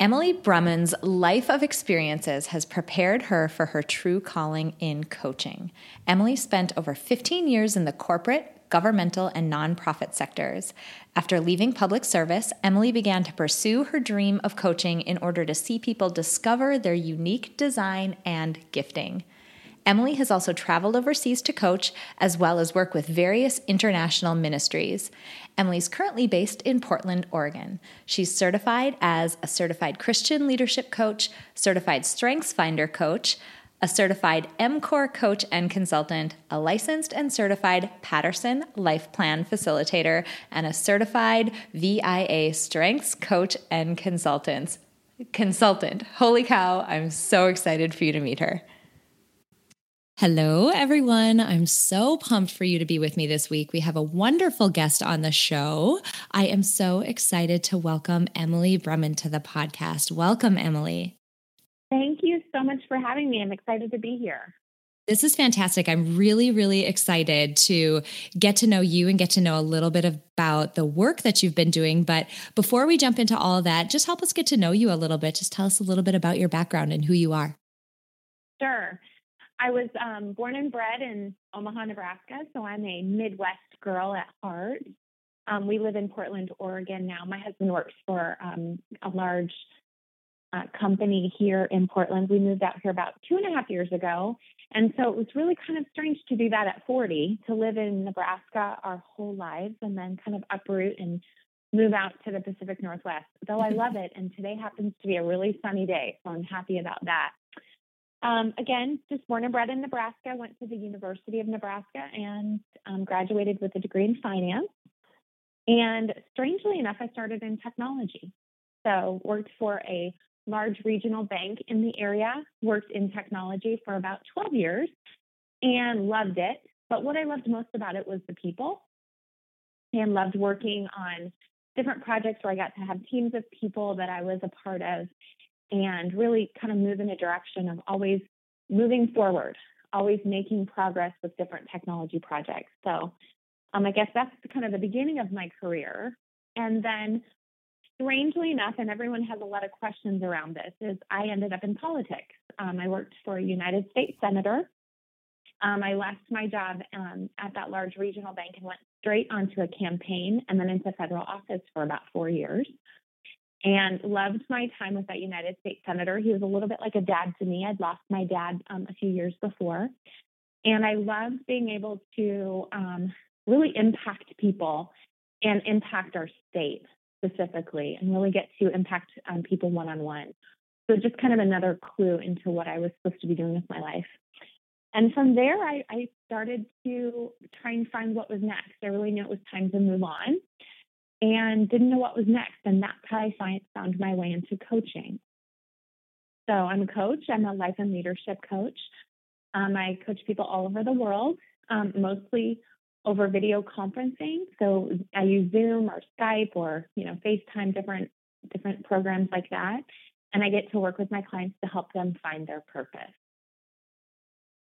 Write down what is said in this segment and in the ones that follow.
Emily Brumman's life of experiences has prepared her for her true calling in coaching. Emily spent over 15 years in the corporate, governmental, and nonprofit sectors. After leaving public service, Emily began to pursue her dream of coaching in order to see people discover their unique design and gifting. Emily has also traveled overseas to coach as well as work with various international ministries. Emily's currently based in Portland, Oregon. She's certified as a certified Christian leadership coach, certified Strengths Finder coach, a certified MCORE coach and consultant, a licensed and certified Paterson Life Plan facilitator, and a certified VIA Strengths coach and consultant. Consultant. Holy cow, I'm so excited for you to meet her. Hello, everyone. I'm so pumped for you to be with me this week. We have a wonderful guest on the show. I am so excited to welcome Emily Bremen to the podcast. Welcome, Emily. Thank you so much for having me. I'm excited to be here. This is fantastic. I'm really, really excited to get to know you and get to know a little bit about the work that you've been doing. But before we jump into all of that, just help us get to know you a little bit. Just tell us a little bit about your background and who you are. Sure. I was um, born and bred in Omaha, Nebraska, so I'm a Midwest girl at heart. Um, we live in Portland, Oregon now. My husband works for um, a large uh, company here in Portland. We moved out here about two and a half years ago. And so it was really kind of strange to do that at 40, to live in Nebraska our whole lives and then kind of uproot and move out to the Pacific Northwest. Though I love it. And today happens to be a really sunny day. So I'm happy about that. Um, again, just born and bred in Nebraska, went to the University of Nebraska and um, graduated with a degree in finance. And strangely enough, I started in technology. So, worked for a large regional bank in the area, worked in technology for about 12 years and loved it. But what I loved most about it was the people and loved working on different projects where I got to have teams of people that I was a part of and really kind of move in a direction of always moving forward, always making progress with different technology projects. So um, I guess that's kind of the beginning of my career. And then, strangely enough, and everyone has a lot of questions around this, is I ended up in politics. Um, I worked for a United States senator. Um, I left my job um, at that large regional bank and went straight onto a campaign and then into federal office for about four years and loved my time with that United States Senator. He was a little bit like a dad to me. I'd lost my dad um, a few years before. And I loved being able to um, really impact people and impact our state specifically and really get to impact um, people one on one. So, just kind of another clue into what I was supposed to be doing with my life. And from there, I, I started to try and find what was next. I really knew it was time to move on and didn't know what was next. And that's how I find, found my way into coaching. So I'm a coach, I'm a life and leadership coach. Um, I coach people all over the world, um, mostly over video conferencing. So I use Zoom or Skype or you know FaceTime, different different programs like that, and I get to work with my clients to help them find their purpose.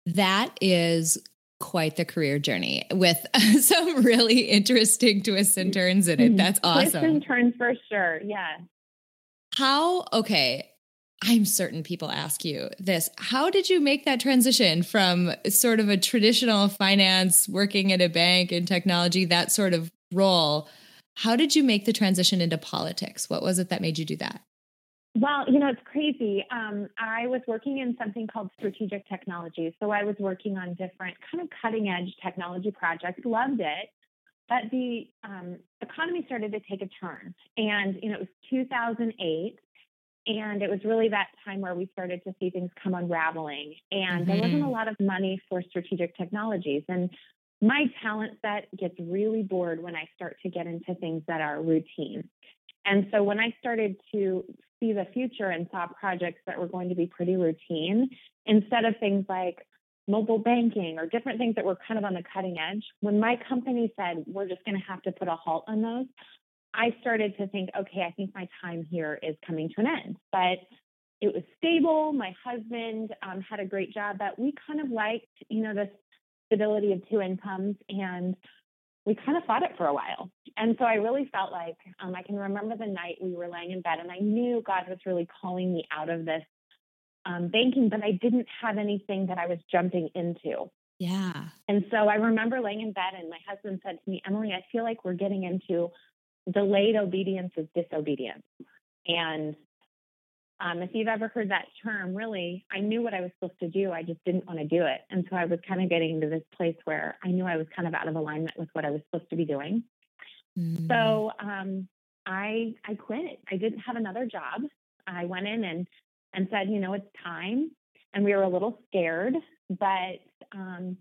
That is quite the career journey with some really interesting twists and turns in it. That's awesome. Twists and turns for sure. Yeah. How, okay, I'm certain people ask you this. How did you make that transition from sort of a traditional finance, working at a bank in technology, that sort of role? How did you make the transition into politics? What was it that made you do that? Well, you know, it's crazy. Um, I was working in something called strategic technology. So I was working on different kind of cutting edge technology projects, loved it. But the um, economy started to take a turn. And, you know, it was 2008. And it was really that time where we started to see things come unraveling. And mm-hmm. there wasn't a mm-hmm. lot of money for strategic technologies. And my talent set gets really bored when I start to get into things that are routine. And so when I started to see the future and saw projects that were going to be pretty routine instead of things like mobile banking or different things that were kind of on the cutting edge. When my company said, we're just going to have to put a halt on those, I started to think, okay, I think my time here is coming to an end. But it was stable. My husband um, had a great job, but we kind of liked, you know, the stability of two incomes and we kind of fought it for a while. And so I really felt like um, I can remember the night we were laying in bed and I knew God was really calling me out of this um, banking, but I didn't have anything that I was jumping into. Yeah. And so I remember laying in bed and my husband said to me, Emily, I feel like we're getting into delayed obedience is disobedience. And um, if you've ever heard that term, really, I knew what I was supposed to do. I just didn't want to do it. And so I was kind of getting into this place where I knew I was kind of out of alignment with what I was supposed to be doing. Mm. So um, I I quit. I didn't have another job. I went in and and said, you know, it's time. And we were a little scared, but um,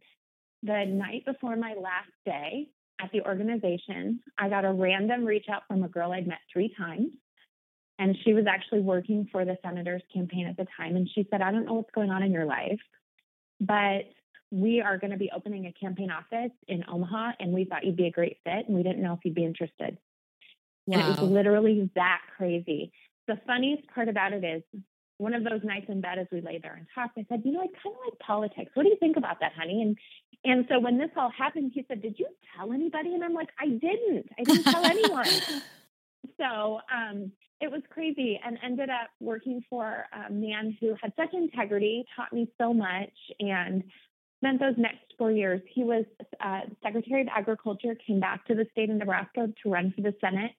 the night before my last day at the organization, I got a random reach out from a girl I'd met three times and she was actually working for the senator's campaign at the time. And she said, I don't know what's going on in your life, but we are going to be opening a campaign office in Omaha, and we thought you'd be a great fit, and we didn't know if you'd be interested. Wow. And it was literally that crazy. The funniest part about it is one of those nights in bed as we lay there and talked, I said, you know, I kind of like politics. What do you think about that, honey? And and so when this all happened, he said, Did you tell anybody? And I'm like, I didn't. I didn't tell anyone. so um, it was crazy and ended up working for a man who had such integrity, taught me so much, and spent those next four years. He was uh, Secretary of Agriculture, came back to the state of Nebraska to run for the Senate.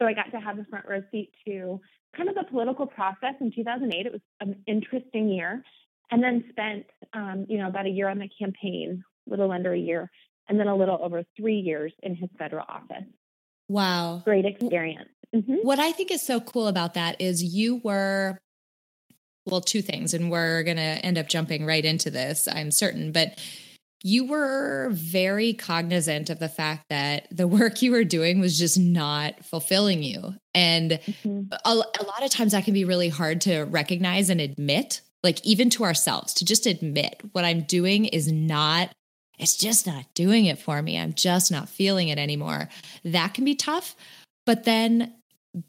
So I got to have a front row seat to kind of the political process in 2008. It was an interesting year. And then spent, um, you know, about a year on the campaign, a little under a year, and then a little over three years in his federal office. Wow. Great experience. Mm-hmm. What I think is so cool about that is you were, well, two things, and we're going to end up jumping right into this, I'm certain, but you were very cognizant of the fact that the work you were doing was just not fulfilling you. And mm-hmm. a, a lot of times that can be really hard to recognize and admit, like even to ourselves, to just admit what I'm doing is not it's just not doing it for me. I'm just not feeling it anymore. That can be tough. But then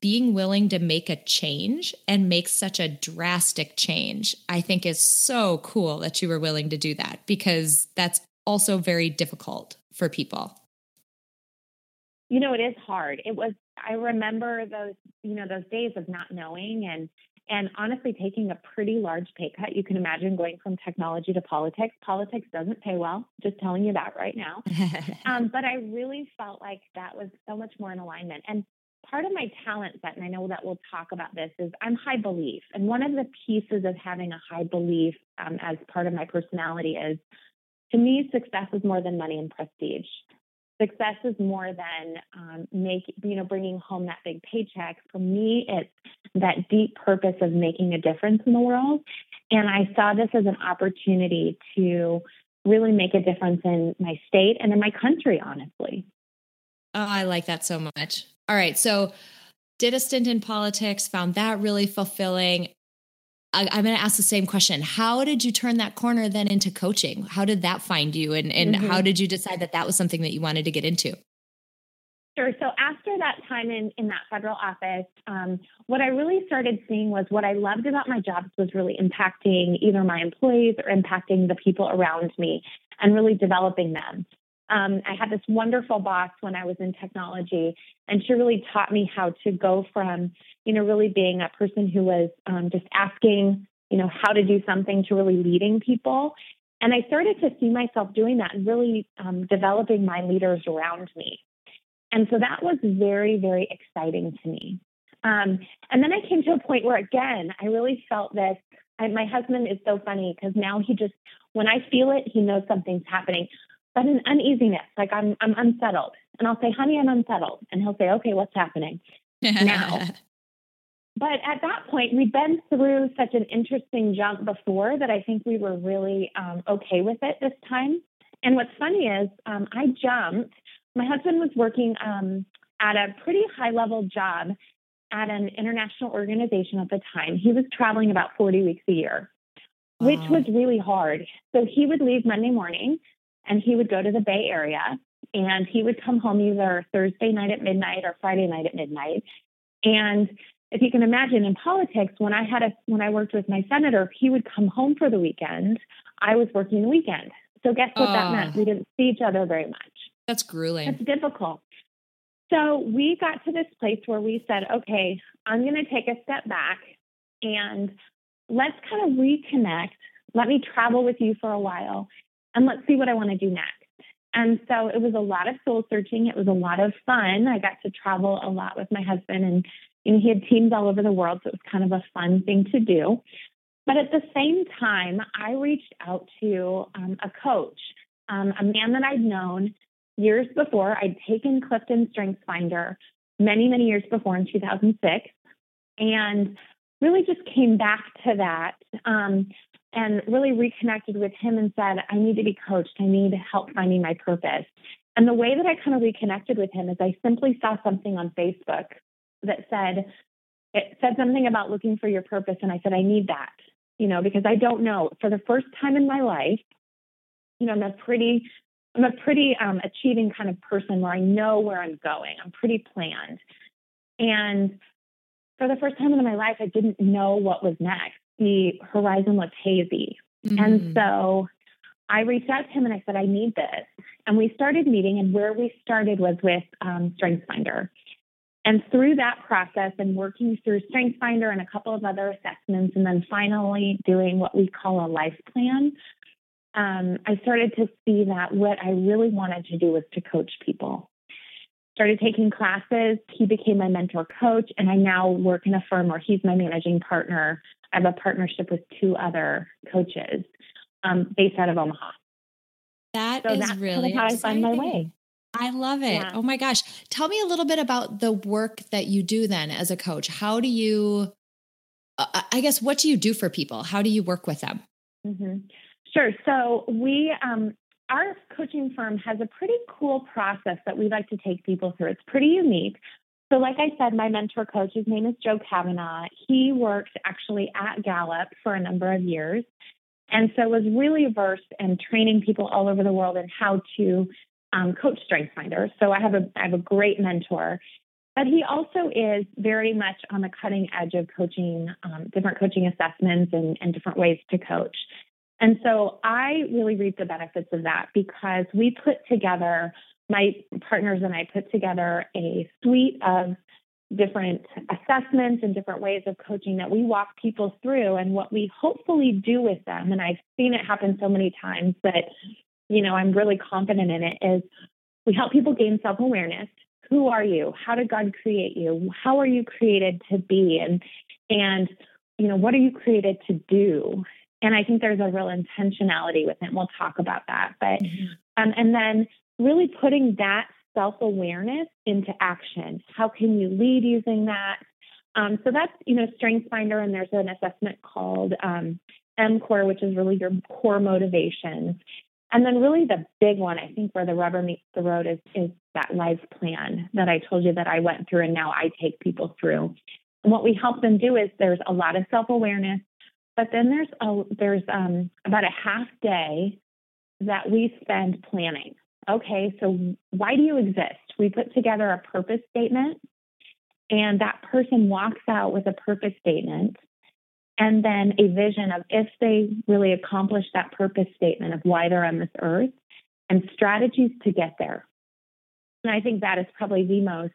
being willing to make a change and make such a drastic change, I think is so cool that you were willing to do that because that's also very difficult for people. You know, it is hard. It was, I remember those, you know, those days of not knowing and, and honestly taking a pretty large pay cut. You can imagine going from technology to politics. Politics doesn't pay well, just telling you that right now. um, but I really felt like that was so much more in alignment. And part of my talent set, and I know that we'll talk about this, is I'm high belief. And one of the pieces of having a high belief um, as part of my personality is to me, success is more than money and prestige success is more than um, make you know bringing home that big paycheck. For me it's that deep purpose of making a difference in the world. And i saw this as an opportunity to really make a difference in my state and in my country honestly. Oh i like that so much. All right so did a stint in politics found that really fulfilling I, am going to ask the same question. How did you turn that corner then into coaching? How did that find you? And, and mm-hmm. how did you decide that that was something that you wanted to get into? Sure. So after that time in, in that federal office, um, what I really started seeing was what I loved about my jobs was really impacting either my employees or impacting the people around me and really developing them. Um, I had this wonderful boss when I was in technology, and she really taught me how to go from, you know, really being a person who was um, just asking, you know, how to do something to really leading people. And I started to see myself doing that and really um, developing my leaders around me. And so that was very, very exciting to me. Um, and then I came to a point where, again, I really felt this. I, my husband is so funny because now he just, when I feel it, he knows something's happening but an uneasiness, like I'm I'm unsettled. And I'll say, honey, I'm unsettled. And he'll say, okay, what's happening now? But at that point, we'd been through such an interesting jump before that I think we were really um, okay with it this time. And what's funny is um, I jumped. My husband was working um, at a pretty high level job at an international organization at the time. He was traveling about 40 weeks a year. which was really hard. So he would leave Monday morning and he would go to the Bay Area and he would come home either Thursday night at midnight or Friday night at midnight. And if you can imagine in politics, when I had a when I worked with my senator, he would come home for the weekend. I was working the weekend. So guess what that meant? We didn't see each other very much. That's grueling. That's difficult. So we got to this place where we said, okay, I'm going to take a step back and let's kind of reconnect. Let me travel with you for a while and let's see what I want to do next. And so it was a lot of soul searching. It was a lot of fun. I got to travel a lot with my husband and he had teams all over the world. So it was kind of a fun thing to do. But at the same time, I reached out to um, a coach, um, a man that I'd known years before. I'd taken Clifton Strengths Finder many, many years before in 2006. And really just came back to that um, and really reconnected with him and said, I need to be coached. I need help finding my purpose. And the way that I kind of reconnected with him is I simply saw something on Facebook that said, it said something about looking for your purpose. And I said, I need that, you know, because I don't know. For the first time in my life, you know, I'm a pretty, I'm a pretty um, achieving kind of person where I know where I'm going. I'm pretty planned. And for the first time in my life, I didn't know what was next. The horizon looked hazy. Mm-hmm. And so I reached out to him and I said, I need this. And we started meeting, and where we started was with um, StrengthsFinder. And through that process and working through StrengthsFinder and a couple of other assessments, and then finally doing what we call a life plan, um, I started to see that what I really wanted to do was to coach people started taking classes. He became my mentor coach, and I now work in a firm where he's my managing partner. I have a partnership with two other coaches um, based out of Omaha. That so is that's really how exciting. I find my way. I love it. Yeah. Oh my gosh. Tell me a little bit about the work that you do then as a coach. How do you, uh, I guess, what do you do for people? How do you work with them? Mm-hmm. Sure. So we um, our coaching firm has a pretty cool process that we like to take people through. It's pretty unique. So, like I said, my mentor coach, his name is Joe Kavanaugh. He worked actually at Gallup for a number of years. And so was really versed in training people all over the world in how to um, coach StrengthsFinder. So I have a I have a great mentor, but he also is very much on the cutting edge of coaching, um, different coaching assessments and, and different ways to coach. And so I really reap the benefits of that because we put together, my partners and I put together a suite of different assessments and different ways of coaching that we walk people through and what we hopefully do with them. And I've seen it happen so many times that, you know, I'm really confident in it is we help people gain self awareness. Who are you? How did God create you? How are you created to be? And, and, you know, what are you created to do? And I think there's a real intentionality with it. We'll talk about that. But mm-hmm. um, and then really putting that self awareness into action. How can you lead using that? Um, so that's you know StrengthsFinder, and there's an assessment called um, MCORE, which is really your core motivations. And then really the big one, I think, where the rubber meets the road is is that life plan that I told you that I went through, and now I take people through. And what we help them do is there's a lot of self awareness but then there's a there's um, about a half day that we spend planning. Okay, so why do you exist? We put together a purpose statement, and that person walks out with a purpose statement and then a vision of if they really accomplish that purpose statement of why they're on this earth and strategies to get there. And I think that is probably the most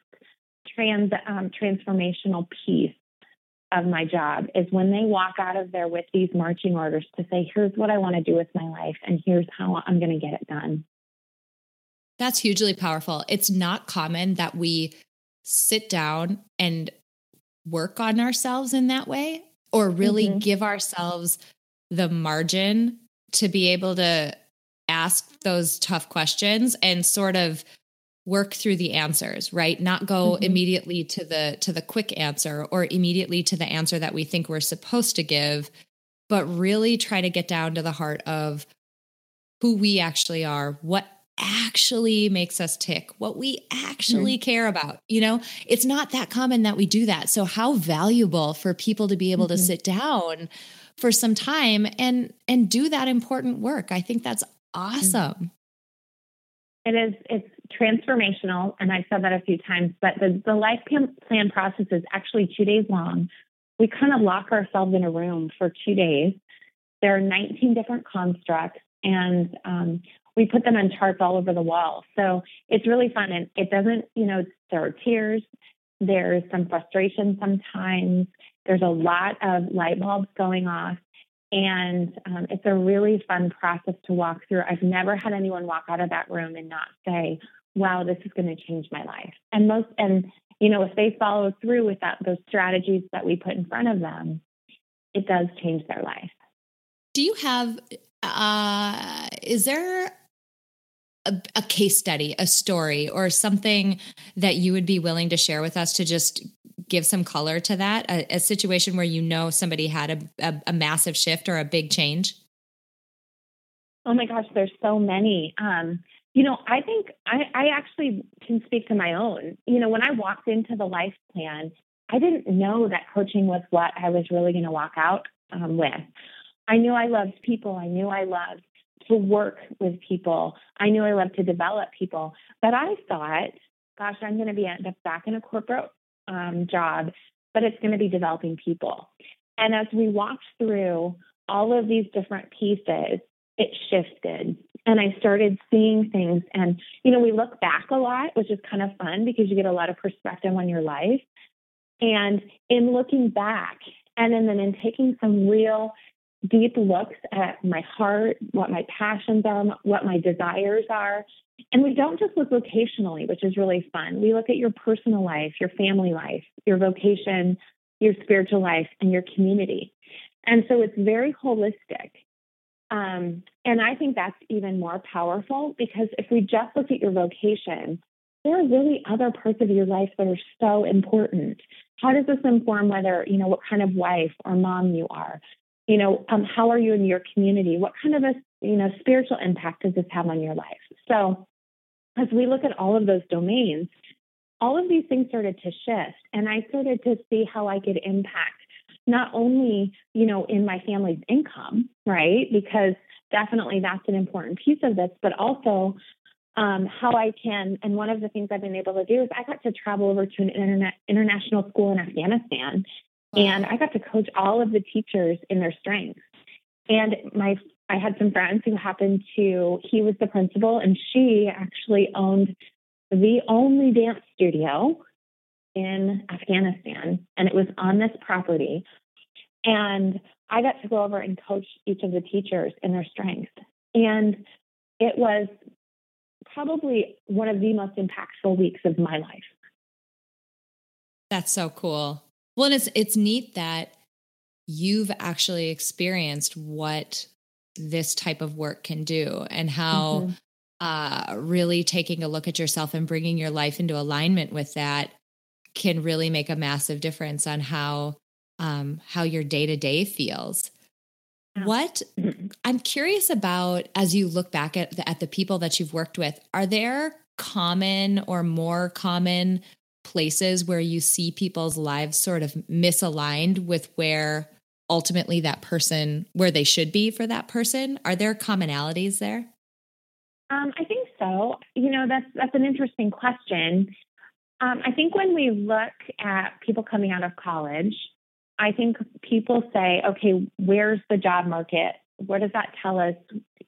trans um, transformational piece of my job is when they walk out of there with these marching orders to say, here's what I want to do with my life, and here's how I'm going to get it done. That's hugely powerful. It's not common that we sit down and work on ourselves in that way or really mm-hmm. give ourselves the margin to be able to ask those tough questions and sort of work through the answers right not go mm-hmm. immediately to the to the quick answer or immediately to the answer that we think we're supposed to give but really try to get down to the heart of who we actually are what actually makes us tick, what we actually mm-hmm. care about. You know, it's not that common that we do that. So how valuable for people to be able mm-hmm. to sit down for some time and and do that important work. I think that's mm-hmm. awesome. It is it's transformational and I've said that a few times, but the, the life plan process is actually two days long. We kind of lock ourselves in a room for two days. There are 19 different constructs and um, we put them on charts all over the wall. So it's really fun. And it doesn't, you know, there are tears, there's some frustration sometimes, there's a lot of light bulbs going off. And um, it's a really fun process to walk through. I've never had anyone walk out of that room and not say, wow, this is going to change my life. And most, and, you know, if they follow through with that, those strategies that we put in front of them, it does change their life. Do you have, uh, is there a, a, case study, a story, or something that you would be willing to share with us to just give some color to that? A, a situation where you know somebody had a, a, a, massive shift or a big change? Oh my gosh, there's so many. Um, you know, I think I, I actually can speak to my own. You know, when I walked into the life plan, I didn't know that coaching was what I was really going to walk out um, with. I knew I loved people. I knew I loved to work with people. I knew I loved to develop people, but I thought, gosh, I'm going to be end up back in a corporate um, job, but it's going to be developing people. And as we walked through all of these different pieces, it shifted. And I started seeing things. And, you know, we look back a lot, which is kind of fun because you get a lot of perspective on your life. And in looking back, and then, then in taking some real deep looks at my heart, what my passions are, what my desires are. And we don't just look vocationally, which is really fun. We look at your personal life, your family life, your vocation, your spiritual life, and your community. And so it's very holistic. Um, and I think that's even more powerful because if we just look at your vocation, there are really other parts of your life that are so important. How does this inform whether, you know, what kind of wife or mom you are? you know, um, how are you in your community? What kind of a, you know, spiritual impact does this have on your life? So as we look at all of those domains, all of these things started to shift and I started to see how I could impact not only, you know, in my family's income, right? Because definitely that's an important piece of this, but also um, how I can. And one of the things I've been able to do is I got to travel over to an internet, international school in Afghanistan and I got to coach all of the teachers in their strengths. And my I had some friends who happened to he was the principal and she actually owned the only dance studio in Afghanistan and it was on this property. And I got to go over and coach each of the teachers in their strengths. And it was probably one of the most impactful weeks of my life. That's so cool. Well, and it's it's neat that you've actually experienced what this type of work can do and how mm-hmm. uh, really taking a look at yourself and bringing your life into alignment with that can really make a massive difference on how um, how your day to day feels. Yeah. What mm-hmm. I'm curious about as you look back at the, at the people that you've worked with, are there common or more common places where you see people's lives sort of misaligned with where ultimately that person where they should be for that person are there commonalities there um, i think so you know that's that's an interesting question um, i think when we look at people coming out of college i think people say okay where's the job market? Where does that tell us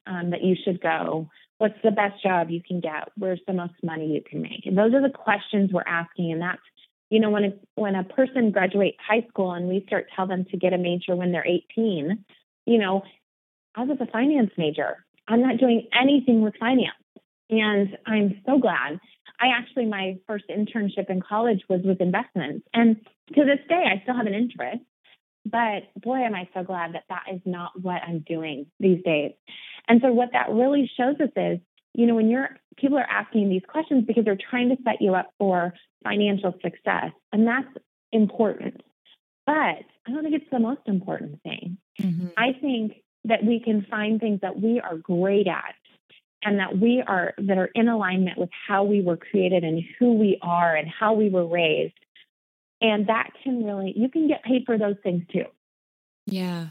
um, that you should go? What's the best job you can get? Where's the most money you can make? And those are the questions we're asking and that's you know when a when a person graduates high school and we start tell them to get a major when they're 18 you know i was a finance major i'm not doing anything with finance. And i'm so glad i actually my first internship in college was with investments and to this day i still have an interest but boy, am I so glad that that is not what I'm doing these days. And so, what that really shows us is, you know, when you're people are asking these questions because they're trying to set you up for financial success, and that's important. But I don't think it's the most important thing. Mm-hmm. I think that we can find things that we are great at and that we are that are in alignment with how we were created and who we are and how we were raised. And that can really you can get paid for those things too. Yeah.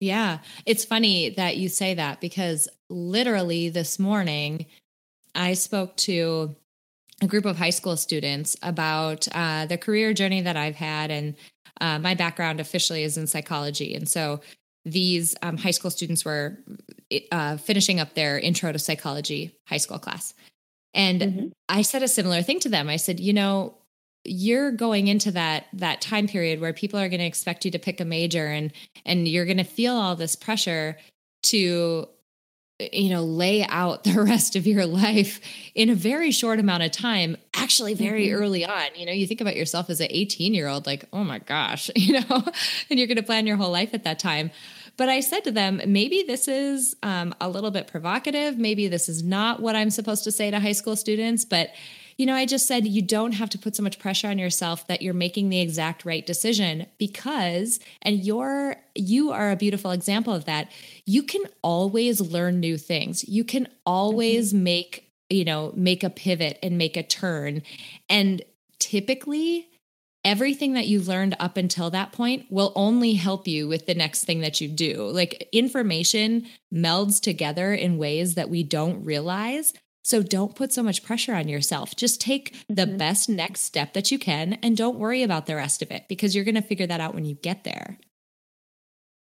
Yeah. It's funny that you say that because literally this morning i spoke to a group of high school students about uh, the career journey that i've had and uh, my background officially is in psychology. And so these um, high school students were uh, finishing up their intro to psychology high school class. And mm-hmm. I said a similar thing to them. I said, you know, you're going into that that time period where people are going to expect you to pick a major and and you're going to feel all this pressure to you know lay out the rest of your life in a very short amount of time actually very mm-hmm. early on you know you think about yourself as an 18 year old like oh my gosh you know and you're going to plan your whole life at that time but I said to them, maybe this is um, a little bit provocative. Maybe this is not what I'm supposed to say to high school students. But, you know, I just said you don't have to put so much pressure on yourself that you're making the exact right decision because, and you're, you are a beautiful example of that. You can always learn new things. You can always mm-hmm. make, you know, make a pivot and make a turn. And typically, everything that you learned up until that point will only help you with the next thing that you do. Like information melds together in ways that we don't realize. So don't put so much pressure on yourself. Just take the mm-hmm. best next step that you can and don't worry about the rest of it because you're going to figure that out when you get there.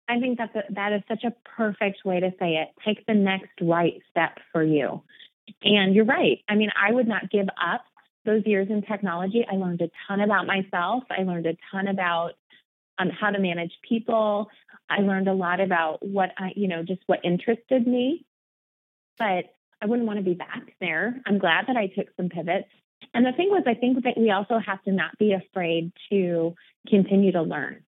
I think that's a, that is such a perfect way to say it. Take the next right step for you. And you're right. I mean, I would not give up those years in technology, I learned a ton about myself. I learned a ton about um, how to manage people. I learned a lot about what I, you know, just what interested me. But I wouldn't want to be back there. I'm glad that I took some pivots. And the thing was, I think that we also have to not be afraid to continue to learn.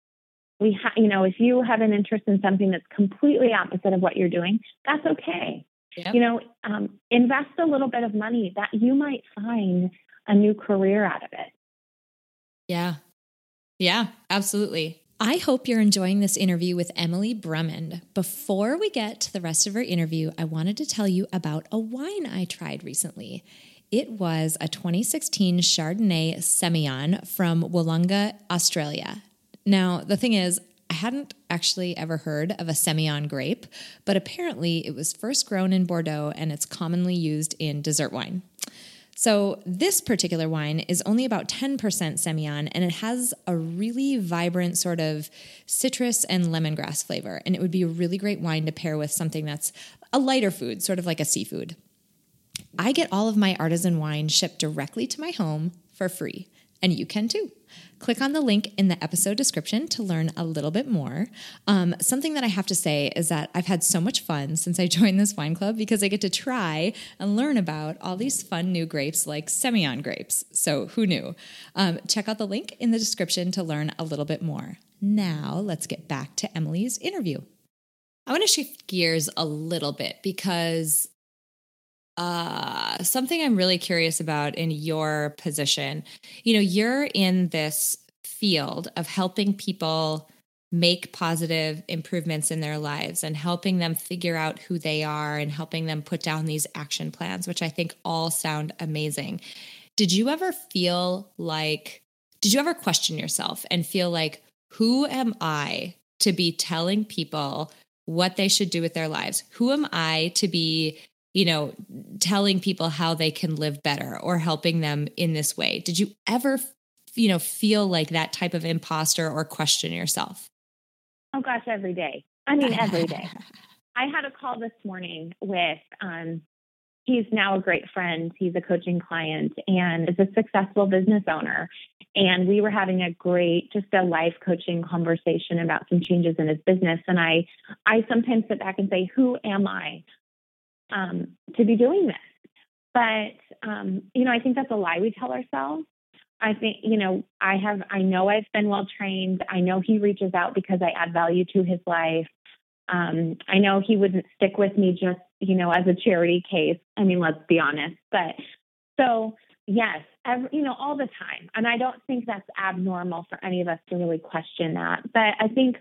We, ha- you know, if you have an interest in something that's completely opposite of what you're doing, that's okay. Yep. You know, um, invest a little bit of money that you might find a new career out of it. Yeah. Yeah, absolutely. I hope you're enjoying this interview with Emily Brumond. Before we get to the rest of our interview, I wanted to tell you about a wine I tried recently. It was a 2016 Chardonnay Semillon from Wollonga, Australia. Now, the thing is, I hadn't actually ever heard of a Semillon grape, but apparently it was first grown in Bordeaux and it's commonly used in dessert wine. So, this particular wine is only about 10% Semillon and it has a really vibrant sort of citrus and lemongrass flavor. And it would be a really great wine to pair with something that's a lighter food, sort of like a seafood. I get all of my artisan wine shipped directly to my home for free, and you can too. Click on the link in the episode description to learn a little bit more. Um, something that I have to say is that I've had so much fun since I joined this wine club because I get to try and learn about all these fun new grapes like Semillon grapes. So, who knew? Um, check out the link in the description to learn a little bit more. Now, let's get back to Emily's interview. I want to shift gears a little bit because uh, something I'm really curious about in your position. You know, you're in this field of helping people make positive improvements in their lives and helping them figure out who they are and helping them put down these action plans, which I think all sound amazing. Did you ever feel like, did you ever question yourself and feel like, who am I to be telling people what they should do with their lives? Who am I to be you know, telling people how they can live better or helping them in this way. Did you ever, you know, feel like that type of imposter or question yourself? Oh gosh, every day. I mean, every day. I had a call this morning with, um, he's now a great friend. He's a coaching client and is a successful business owner. And we were having a great, just a life coaching conversation about some changes in his business. And I, I sometimes sit back and say, who am I? Um, to be doing this. But um, you know, I think that's a lie we tell ourselves. I think you know, I have, I know I've been well trained. I know he reaches out because I add value to his life. Um, I know he wouldn't stick with me just you know as a charity case. I mean, let's be honest. But so yes, every, you know, all the time, and I don't think that's abnormal for any of us to really question that. But I think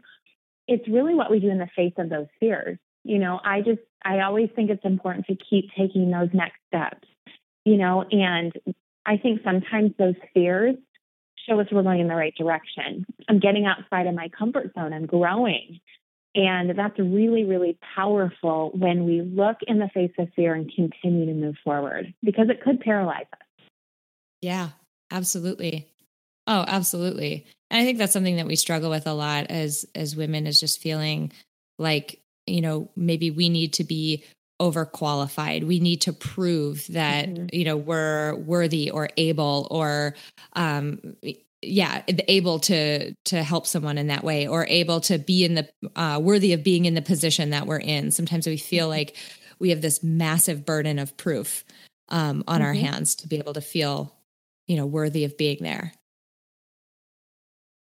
it's really what we do in the face of those fears You know, I just, I always think it's important to keep taking those next steps, you know, and I think sometimes those fears show us we're going in the right direction. I'm getting outside of my comfort zone. I'm growing. And that's really, really powerful when we look in the face of fear and continue to move forward because it could paralyze us. Yeah, absolutely. Oh, absolutely. And I think that's something that we struggle with a lot as as women is just feeling like, you know, maybe we need to be overqualified. We need to prove that, mm-hmm. you know, we're worthy or able or um yeah able to to help someone in that way or able to be in the uh, worthy of being in the position that we're in sometimes we feel mm-hmm. like we have this massive burden of proof um, on mm-hmm. our hands to be able to feel you know worthy of being there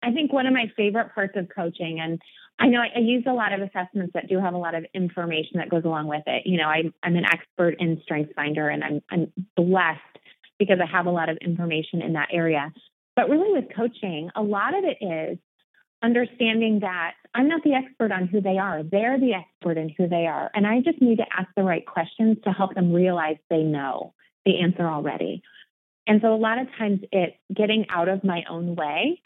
i think one of my favorite parts of coaching and I know I, I, use a lot of assessments that do have a lot of information that goes along with it. You know, I, I'm an expert in Strengths Finder, and I'm, I'm blessed because I have a lot of information in that area. But really, with coaching, a lot of it is understanding that I'm not the expert on who they are. They're the expert in who they are. And I just need to ask the right questions to help them realize they know the answer already. And so a lot of times it's getting out of my own way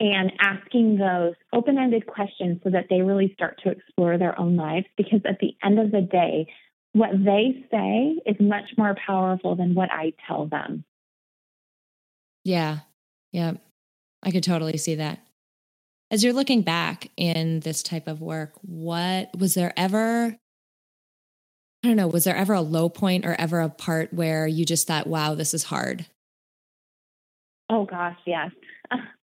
and asking those open ended questions so that they really start to explore their own lives. Because at the end of the day, what they say is much more powerful than what I tell them. Yeah. Yeah. I could totally see that. As you're looking back in this type of work, what was there ever I don't know, was there ever a low point or ever a part where you just thought, wow, this is hard? Oh gosh, yes.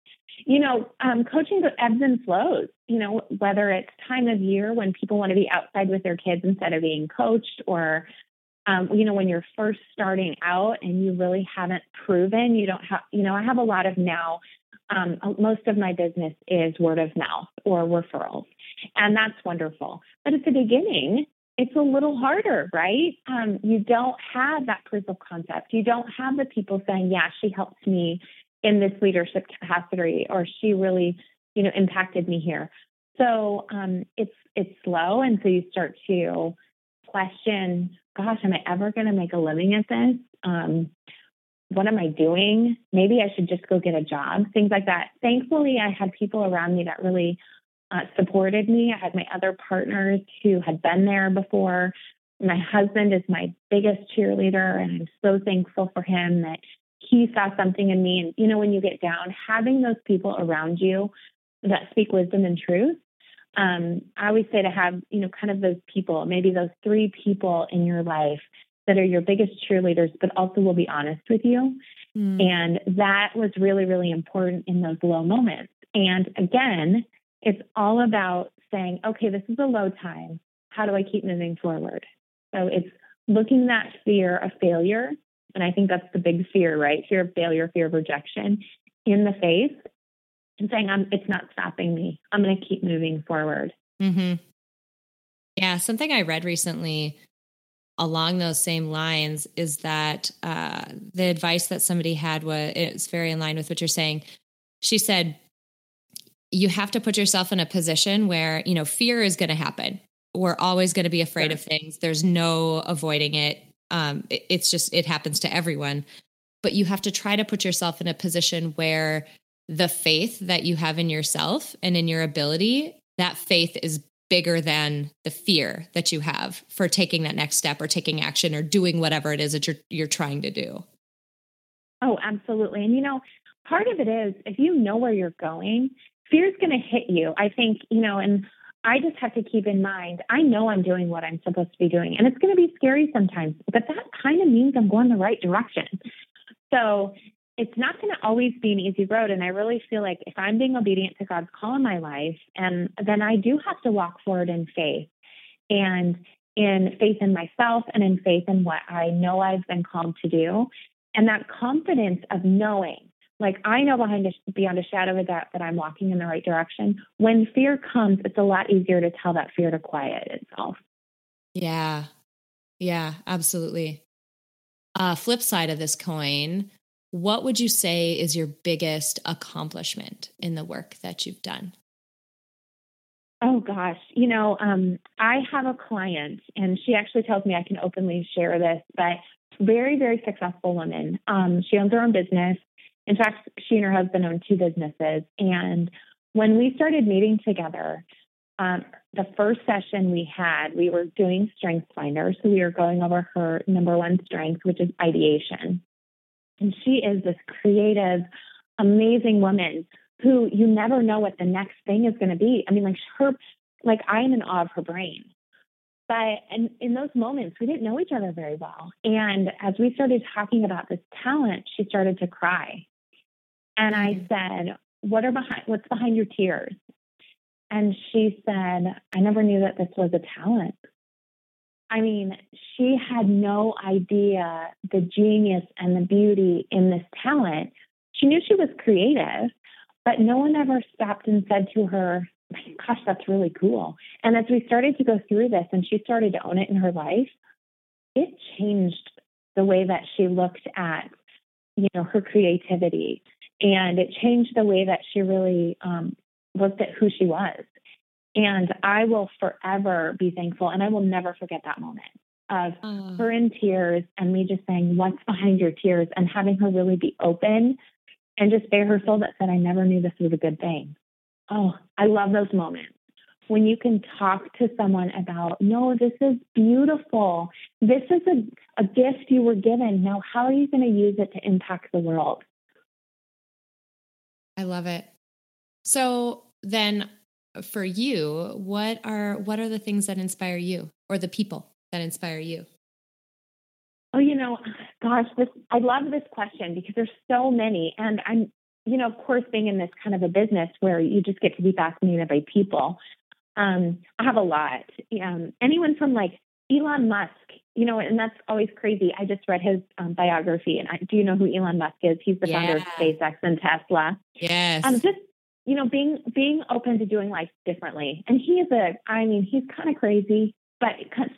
you know, um, coaching ebbs and flows, you know, whether it's time of year when people want to be outside with their kids instead of being coached or, um, you know, when you're first starting out and you really haven't proven, you don't have, you know, I have a lot of now, um, most of my business is word of mouth or referrals, and that's wonderful. But at the beginning, it's a little harder, right? Um, you don't have that proof of concept. You don't have the people saying, yeah, she helps me in this leadership capacity or she really you know impacted me here. So um, it's it's slow and so you start to question gosh am i ever going to make a living at this? Um, what am i doing? Maybe i should just go get a job things like that. Thankfully i had people around me that really uh, supported me. I had my other partners who had been there before. My husband is my biggest cheerleader and i'm so thankful for him that he saw something in me. And, you know, when you get down, having those people around you that speak wisdom and truth. Um, I always say to have, you know, kind of those people, maybe those three people in your life that are your biggest cheerleaders, but also will be honest with you. Mm. And that was really, really important in those low moments. And again, it's all about saying, okay, this is a low time. How do I keep moving forward? So it's looking that fear of failure and I think that's the big fear, right? Fear of failure, fear of rejection in the face and saying, I'm, it's not stopping me. I'm going to keep moving forward. Mm-hmm. Yeah. Something I read recently along those same lines is that uh, the advice that somebody had was it's very in line with what you're saying. She said, you have to put yourself in a position where, you know, fear is going to happen. We're always going to be afraid sure. of things. There's no avoiding it um, it, it's just, it happens to everyone. But you have to try to put yourself in a position where the faith that you have in yourself and in your ability, that faith is bigger than the fear that you have for taking that next step or taking action or doing whatever it is that you're you're trying to do. Oh, absolutely. And you know, part of it is if you know where you're going, fear's going to hit you. I think, you know, and I just have to keep in mind, I know I'm doing what I'm supposed to be doing, and it's going to be scary sometimes, but that kind of means I'm going the right direction. So it's not going to always be an easy road. And I really feel like if I'm being obedient to God's call in my life, and then I do have to walk forward in faith and in faith in myself and in faith in what I know I've been called to do. And that confidence of knowing like I know behind a, beyond a shadow of a doubt that I'm walking in the right direction. When fear comes, it's a lot easier to tell that fear to quiet itself. Yeah. Yeah, absolutely. Uh, flip side of this coin, what would you say is your biggest accomplishment in the work that you've done? Oh gosh, you know, um, I have a client, and she actually tells me I can openly share this, but very, very successful woman. Um, she owns her own business. In fact, she and her husband own two businesses. And when we started meeting together, um, the first session we had, we were doing Strength Finder. So we were going over her number one strength, which is ideation. And she is this creative, amazing woman who you never know what the next thing is going to be. I mean, like her, like I'm in awe of her brain. But and in those moments, we didn't know each other very well. And as we started talking about this talent, she started to cry. And I mm-hmm. said, "What are behind? What's behind your tears?" And she said, "I never knew that this was a talent." I mean, she had no idea the genius and the beauty in this talent. She knew she was creative, but no one ever stopped and said to her, gosh, that's really cool. And as we started to go through this and she started to own it in her life, it changed the way that she looked at, you know, her creativity. And it changed the way that she really um, looked at who she was. And I will forever be thankful and I will never forget that moment of oh. her in tears and me just saying, What's behind your tears? and having her really be open and just bare her soul that said, I never knew this was a good thing. Oh, I love those moments when you can talk to someone about, no, this is beautiful. This is a, a gift you were given. Now, how are you going to use it to impact the world? I love it. So then for you, what are what are the things that inspire you or the people that inspire you? Oh, you know, gosh, this I love this question because there's so many and I'm you know, of course, being in this kind of a business where you just get to be fascinated by people, um, I have a lot. Um, anyone from like Elon Musk, you know, and that's always crazy. I just read his um, biography, and I, do you know who Elon Musk is? He's the yeah. founder of SpaceX and Tesla. Yes. Um, just you know, being being open to doing life differently, and he is a. I mean, he's kind of crazy, but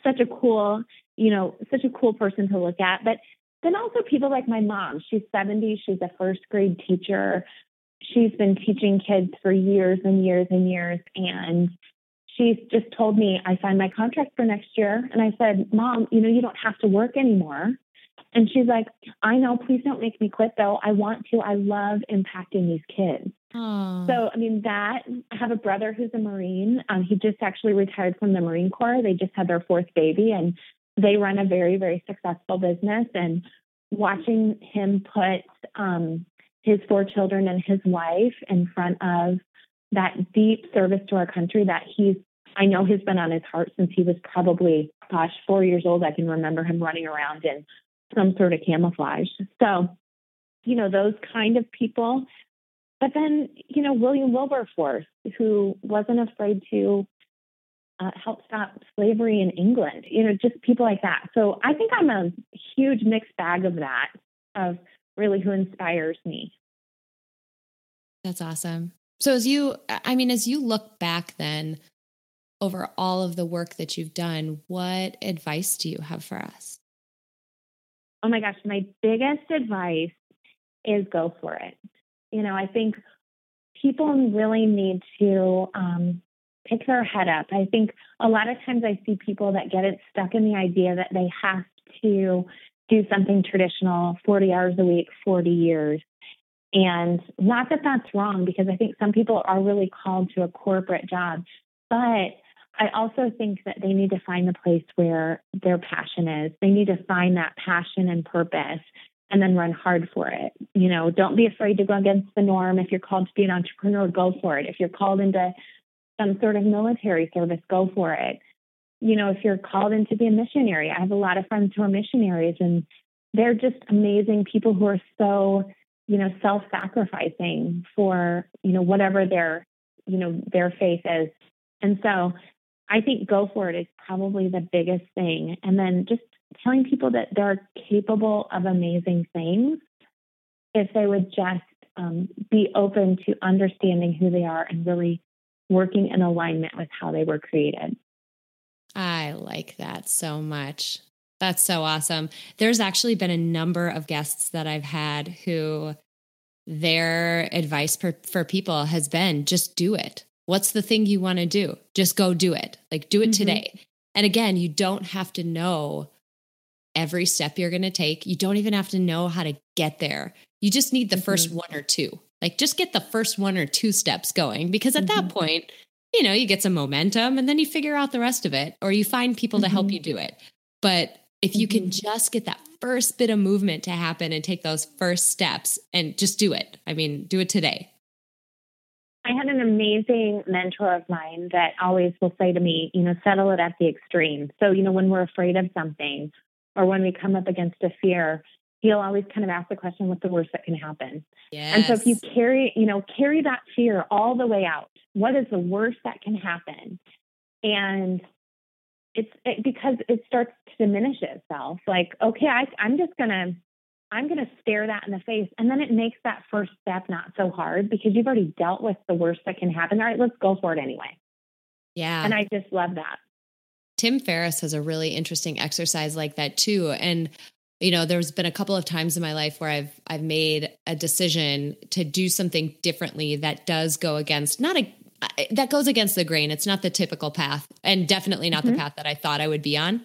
such a cool, you know, such a cool person to look at. But then also people like my mom. She's 70. She's a first grade teacher. She's been teaching kids for years and years and years. And she's just told me, I signed my contract for next year. And I said, Mom, you know, you don't have to work anymore. And she's like, I know, please don't make me quit though. I want to. I love impacting these kids. Aww. So, I mean, that I have a brother who's a Marine. Um, he just actually retired from the Marine Corps. They just had their fourth baby. And they run a very, very successful business. And watching him put um, his four children and his wife in front of that deep service to our country that he's, I know has been on his heart since he was probably, gosh, four years old. I can remember him running around in some sort of camouflage. So, you know, those kind of people. But then, you know, William Wilberforce, who wasn't afraid to uh, help stop slavery in England, you know, just people like that. So I think I'm a huge mixed bag of that, of really who inspires me. That's awesome. So as you, I mean, as you look back then over all of the work that you've done, what advice do you have for us? Oh my gosh, my biggest advice is go for it. You know, I think people really need to um, pick their head up. I think a lot of times I see people that get it stuck in the idea that they have to do something traditional 40 hours a week, 40 years. And not that that's wrong, because I think some people are really called to a corporate job. But I also think that they need to find the place where their passion is. They need to find that passion and purpose and then run hard for it. You know, don't be afraid to go against the norm. If you're called to be an entrepreneur, go for it. If you're called into some sort of military service, go for it. You know, if you're called in to be a missionary, I have a lot of friends who are missionaries and they're just amazing people who are so, you know, self-sacrificing for, you know, whatever their, you know, their faith is. And so I think go for it is probably the biggest thing. And then just telling people that they're capable of amazing things if they would just um, be open to understanding who they are and really working in alignment with how they were created. I like that so much. That's so awesome. There's actually been a number of guests that I've had who their advice for, for people has been just do it. What's the thing you want to do? Just go do it. Like do it mm-hmm. today. And again, you don't have to know every step you're going to take. You don't even have to know how to get there. You just need the mm-hmm. first one or two. Like just get the first one or two steps going because at mm-hmm. that point, you know, you get some momentum and then you figure out the rest of it or you find people to help mm-hmm. you do it. But if you can mm-hmm. just get that first bit of movement to happen and take those first steps and just do it. I mean, do it today. I had an amazing mentor of mine that always will say to me, you know, settle it at the extreme. So, you know, when we're afraid of something or when we come up against a fear, he'll always kind of ask the question, what's the worst that can happen? Yes. And so if you carry, you know, carry that fear all the way out, what is the worst that can happen? And it's it, because it starts to diminish itself. Like, okay, I, I'm just gonna, I'm gonna stare that in the face, and then it makes that first step not so hard because you've already dealt with the worst that can happen. All right, let's go for it anyway. Yeah, and I just love that. Tim Ferriss has a really interesting exercise like that too. And you know, there's been a couple of times in my life where I've I've made a decision to do something differently that does go against not a that goes against the grain. It's not the typical path and definitely not mm-hmm. the path that I thought I would be on.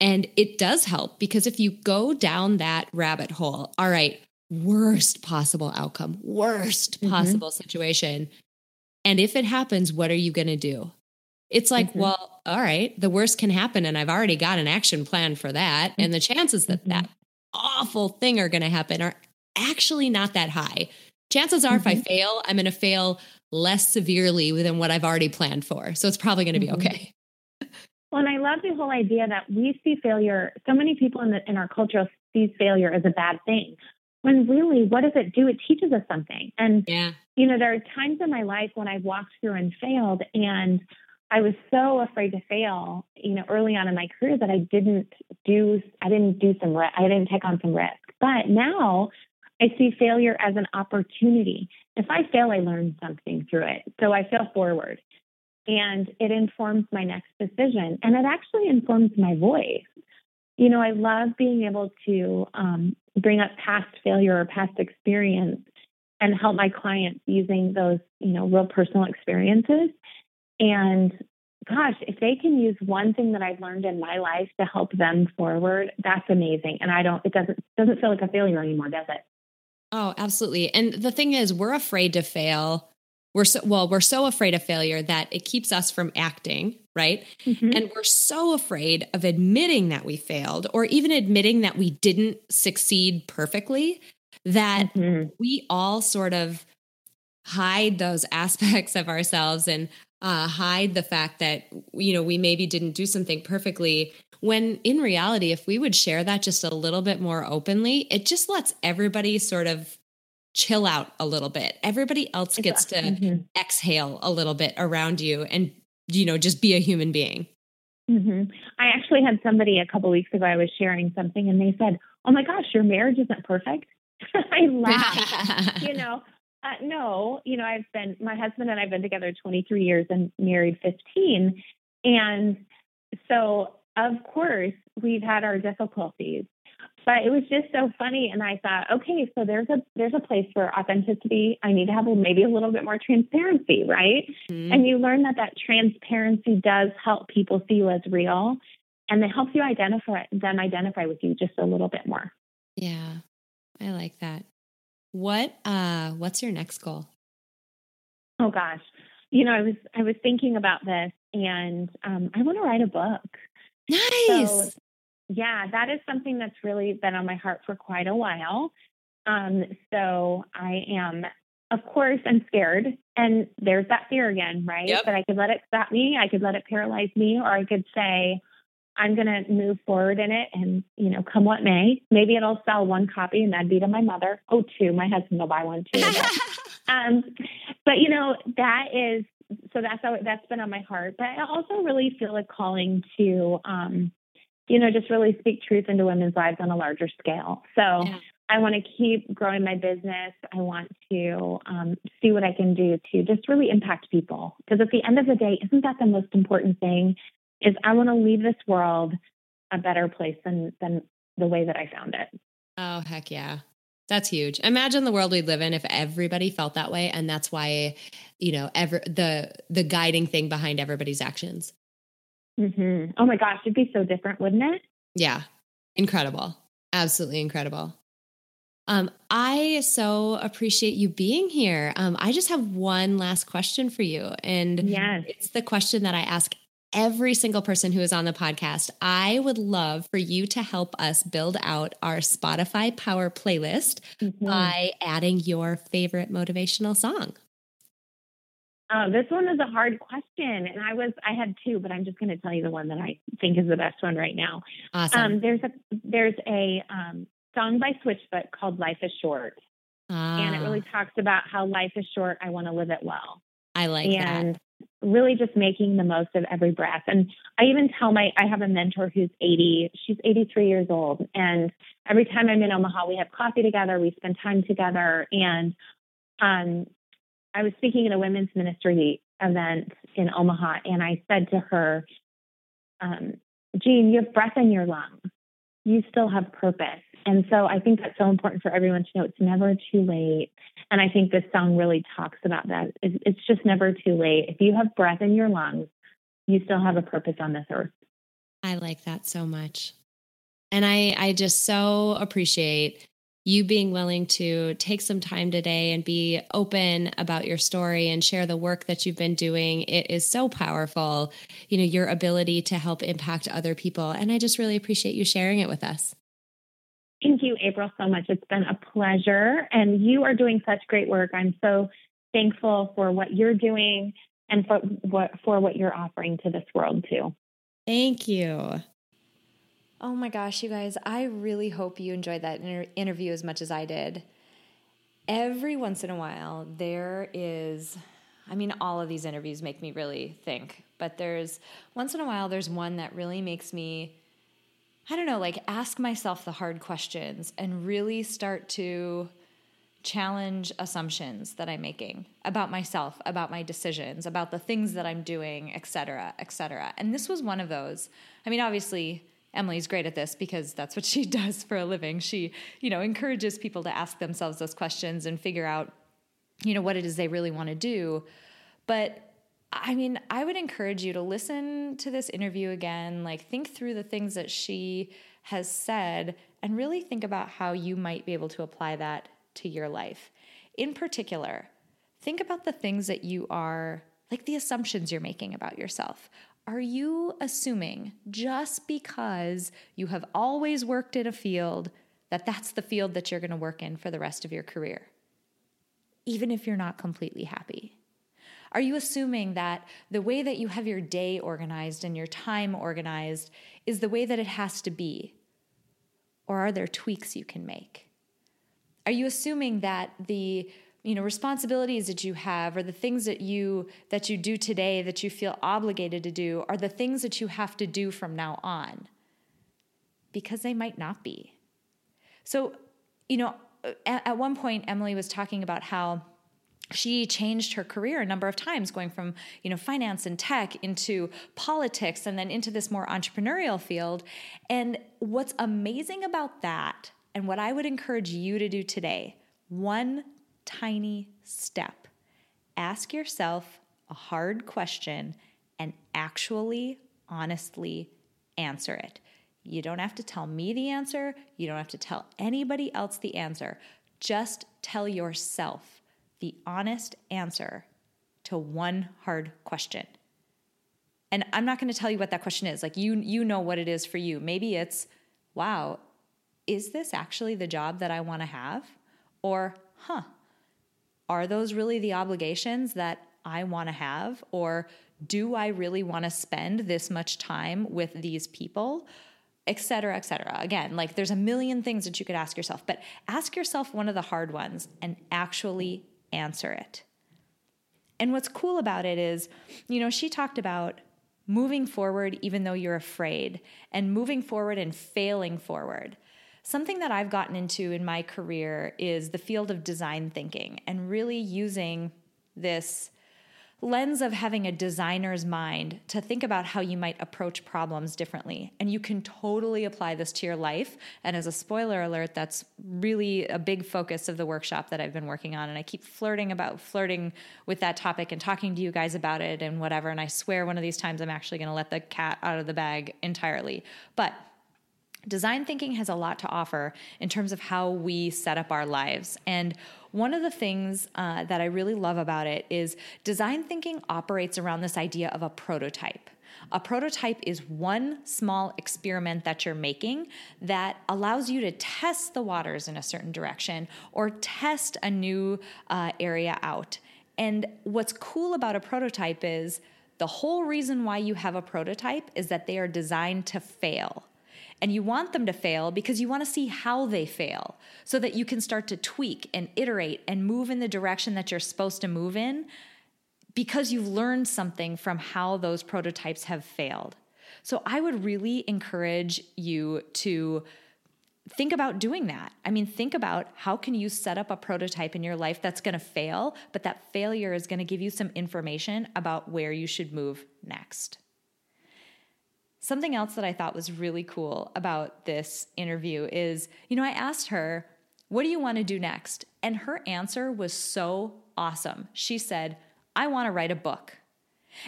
And it does help because if you go down that rabbit hole, all right, worst possible outcome, worst mm-hmm. possible situation. And if it happens, what are you going to do? It's like, mm-hmm. well, all right, the worst can happen. And I've already got an action plan for that. And the chances that that mm-hmm. awful thing are going to happen are actually not that high. Chances are, if I mm-hmm. fail, I'm going to fail less severely than what I've already planned for. So it's probably going to be mm-hmm. okay. Well, and I love the whole idea that we see failure. So many people in, the, in our culture see failure as a bad thing. When really, what does it do? It teaches us something. And yeah. you know, there are times in my life when I've walked through and failed, and I was so afraid to fail. You know, early on in my career, that I didn't do. I didn't do some. I didn't take on some risk. But now I see failure as an opportunity. If I fail, I learn something through it. So I fail forward and it informs my next decision and it actually informs my voice. You know, I love being able to um, bring up past failure or past experience and help my clients using those, you know, real personal experiences. And gosh, if they can use one thing that I've learned in my life to help them forward, that's amazing. And I don't, it doesn't doesn't feel like a failure anymore, does it? Oh, absolutely. And the thing is, we're afraid to fail. We're so well, we're so afraid of failure that it keeps us from acting, right? Mm-hmm. And we're so afraid of admitting that we failed or even admitting that we didn't succeed perfectly that mm-hmm. we all sort of hide those aspects of ourselves and uh, hide the fact that you know we maybe didn't do something perfectly when in reality, if we would share that just a little bit more openly, it just lets everybody sort of chill out a little bit. Everybody else gets to mm-hmm. exhale a little bit around you and, you know, just be a human being. Mm-hmm. I actually had somebody a couple weeks ago, I was sharing something and they said, Oh my gosh, your marriage isn't perfect. I laughed. you know, uh, no, you know, I've been, my husband and I've been together 23 years and married 15. And so of course, we've had our difficulties, but it was just so funny. And I thought, okay, so there's a there's a place for authenticity. I need to have maybe a little bit more transparency, right? Mm-hmm. And you learn that that transparency does help people see you as real, and it helps you identify them identify with you just a little bit more. Yeah, I like that. What uh, what's your next goal? Oh gosh, you know, I was I was thinking about this, and um, I want to write a book. Nice. So, yeah, that is something that's really been on my heart for quite a while. Um, so I am, of course, I'm scared. And there's that fear again, right? Yep. But I could let it stop me, I could let it paralyze me, or I could say, I'm going to move forward in it and, you know, come what may. Maybe it'll sell one copy and that'd be to my mother. Oh, two. My husband will buy one too. But, um, but you know, that is so that's how that's been on my heart. But I also really feel a calling to, um, you know, just really speak truth into women's lives on a larger scale. So yeah. I want to keep growing my business. I want to um, see what I can do to just really impact people. Because at the end of the day, isn't that the most important thing? Is I want to leave this world a better place than than the way that I found it. Oh heck yeah! That's huge. Imagine the world we'd live in if everybody felt that way, and that's why, you know, ever the the guiding thing behind everybody's actions. Mm-hmm. Oh my gosh, it'd be so different, wouldn't it? Yeah, incredible, absolutely incredible. Um, I so appreciate you being here. Um, I just have one last question for you, and yes. it's the question that I ask every single person who is on the podcast. I would love for you to help us build out our Spotify Power playlist mm-hmm. by adding your favorite motivational song. Oh, this one is a hard question, and I was I had two, but I'm just going to tell you the one that I think is the best one right now. Awesome. Um, there's a there's a um, song by Switchfoot called "Life Is Short," ah. and it really ah. talks about how life is short. I want to live it well. I like and that. Really just making the most of every breath. And I even tell my I have a mentor who's 80. She's 83 years old, and every time I'm in Omaha, we have coffee together. We spend time together, and um, I was speaking at a women's ministry event in Omaha, and I said to her, um, Jean, you have breath in your lungs. You still have purpose. And so I think that's so important for everyone to know it's never too late. And I think this song really talks about that. It's just never too late. If you have breath in your lungs, you still have a purpose on this earth. I like that so much. And I, I just so appreciate you being willing to take some time today and be open about your story and share the work that you've been doing it is so powerful you know your ability to help impact other people and i just really appreciate you sharing it with us thank you april so much. It's been a pleasure and you are doing such great work. I'm so thankful for what you're doing and for what for what you're offering to this world too. Thank you. Oh my gosh, you guys, I really hope you enjoyed that inter- interview as much as I did. Every once in a while, there is, I mean, all of these interviews make me really think, but there's once in a while, there's one that really makes me, I don't know, like ask myself the hard questions and really start to challenge assumptions that I'm making about myself, about my decisions, about the things that I'm doing, et cetera, et cetera. And this was one of those. I mean, obviously, Emily's great at this because that's what she does for a living. She, you know, encourages people to ask themselves those questions and figure out, you know, what it is they really want to do. But I mean, I would encourage you to listen to this interview again, like think through the things that she has said and really think about how you might be able to apply that to your life. In particular, think about the things that you are like the assumptions you're making about yourself. Are you assuming just because you have always worked in a field that that's the field that you're going to work in for the rest of your career? Even if you're not completely happy. Are you assuming that the way that you have your day organized and your time organized is the way that it has to be? Or are there tweaks you can make? Are you assuming that the you know responsibilities that you have or the things that you that you do today that you feel obligated to do are the things that you have to do from now on because they might not be so you know at, one point emily was talking about how she changed her career a number of times going from you know finance and tech into politics and then into this more entrepreneurial field and what's amazing about that and what i would encourage you to do today one tiny step. Ask yourself a hard question and actually, honestly answer it. You don't have to tell me the answer. You don't have to tell anybody else the answer. Just tell yourself the honest answer to one hard question. And I'm not going to tell you what that question is. Like you you know what it is for you. Maybe it's, "Wow, is this actually the job that I want to have?" Or, "Huh, are those really the obligations that I want to have? Or do I really want to spend this much time with these people? Et cetera, et cetera. Again, like there's a million things that you could ask yourself, but ask yourself one of the hard ones and actually answer it. And what's cool about it is, you know, she talked about moving forward even though you're afraid and moving forward and failing forward. Something that I've gotten into in my career is the field of design thinking and really using this lens of having a designer's mind to think about how you might approach problems differently. And you can totally apply this to your life. And as a spoiler alert, that's really a big focus of the workshop that I've been working on. And I keep flirting about flirting with that topic and talking to you guys about it and whatever. And I swear one of these times I'm actually going to let the cat out of the bag entirely. But Design thinking has a lot to offer in terms of how we set up our lives. And one of the things uh, that I really love about it is design thinking operates around this idea of a prototype. A prototype is one small experiment that you're making that allows you to test the waters in a certain direction or test a new uh, area out. And what's cool about a prototype is the whole reason why you have a prototype is that they are designed to fail. And you want them to fail because you want to see how they fail so that you can start to tweak and iterate and move in the direction that you're supposed to move in because you've learned something from how those prototypes have failed. So I would really encourage you to think about doing that. I mean, think about how can you set up a prototype in your life that's going to fail, but that failure is going to give you some information about where you should move next. Something else that I thought was really cool about this interview is, you know, I asked her, What do you want to do next? And her answer was so awesome. She said, I want to write a book.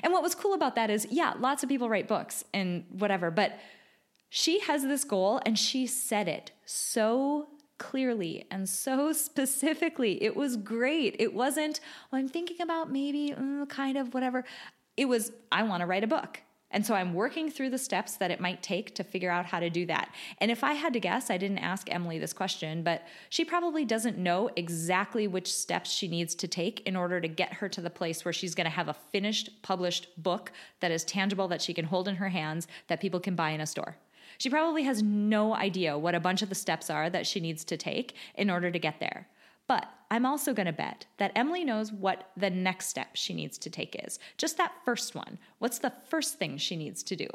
And what was cool about that is, yeah, lots of people write books and whatever, but she has this goal and she said it so clearly and so specifically. It was great. It wasn't, well, I'm thinking about maybe mm, kind of whatever. It was, I want to write a book. And so I'm working through the steps that it might take to figure out how to do that. And if I had to guess, I didn't ask Emily this question, but she probably doesn't know exactly which steps she needs to take in order to get her to the place where she's going to have a finished, published book that is tangible, that she can hold in her hands, that people can buy in a store. She probably has no idea what a bunch of the steps are that she needs to take in order to get there. But I'm also going to bet that Emily knows what the next step she needs to take is. Just that first one. What's the first thing she needs to do?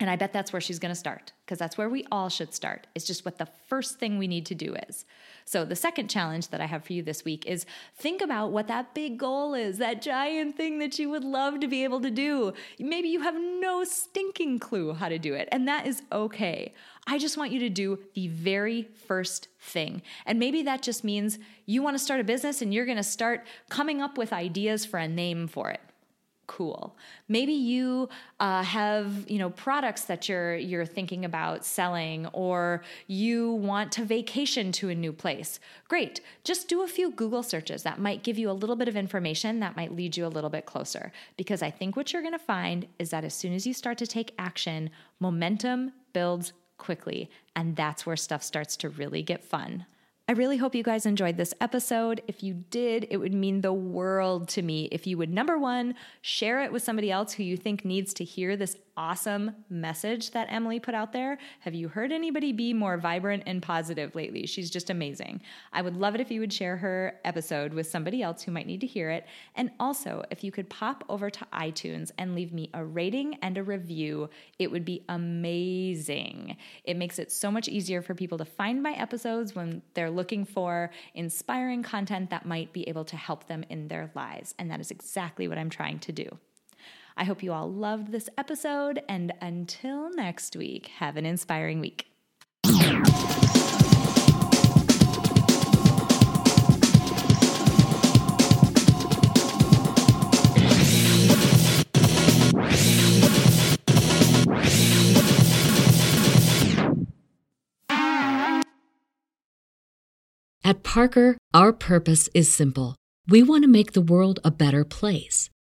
And I bet that's where she's going to start because that's where we all should start. It's just what the first thing we need to do is. So, the second challenge that I have for you this week is think about what that big goal is, that giant thing that you would love to be able to do. Maybe you have no stinking clue how to do it, and that is okay. I just want you to do the very first thing. And maybe that just means you want to start a business and you're going to start coming up with ideas for a name for it cool. Maybe you uh, have you know products that you're you're thinking about selling, or you want to vacation to a new place. Great, just do a few Google searches. That might give you a little bit of information that might lead you a little bit closer. Because I think what you're going to find is that as soon as you start to take action, momentum builds quickly, and that's where stuff starts to really get fun. I really hope you guys enjoyed this episode. If you did, it would mean the world to me if you would, number one, share it with somebody else who you think needs to hear this awesome message that Emily put out there. Have you heard anybody be more vibrant and positive lately? She's just amazing. I would love it if you would share her episode with somebody else who might need to hear it. And also, if you could pop over to iTunes and leave me a rating and a review, it would be amazing. It makes it so much easier for people to find my episodes when they're looking for inspiring content that might be able to help them in their lives. And that is exactly what I'm trying to do. I hope you all loved this episode, and until next week, have an inspiring week. At Parker, our purpose is simple. We want to make the world a better place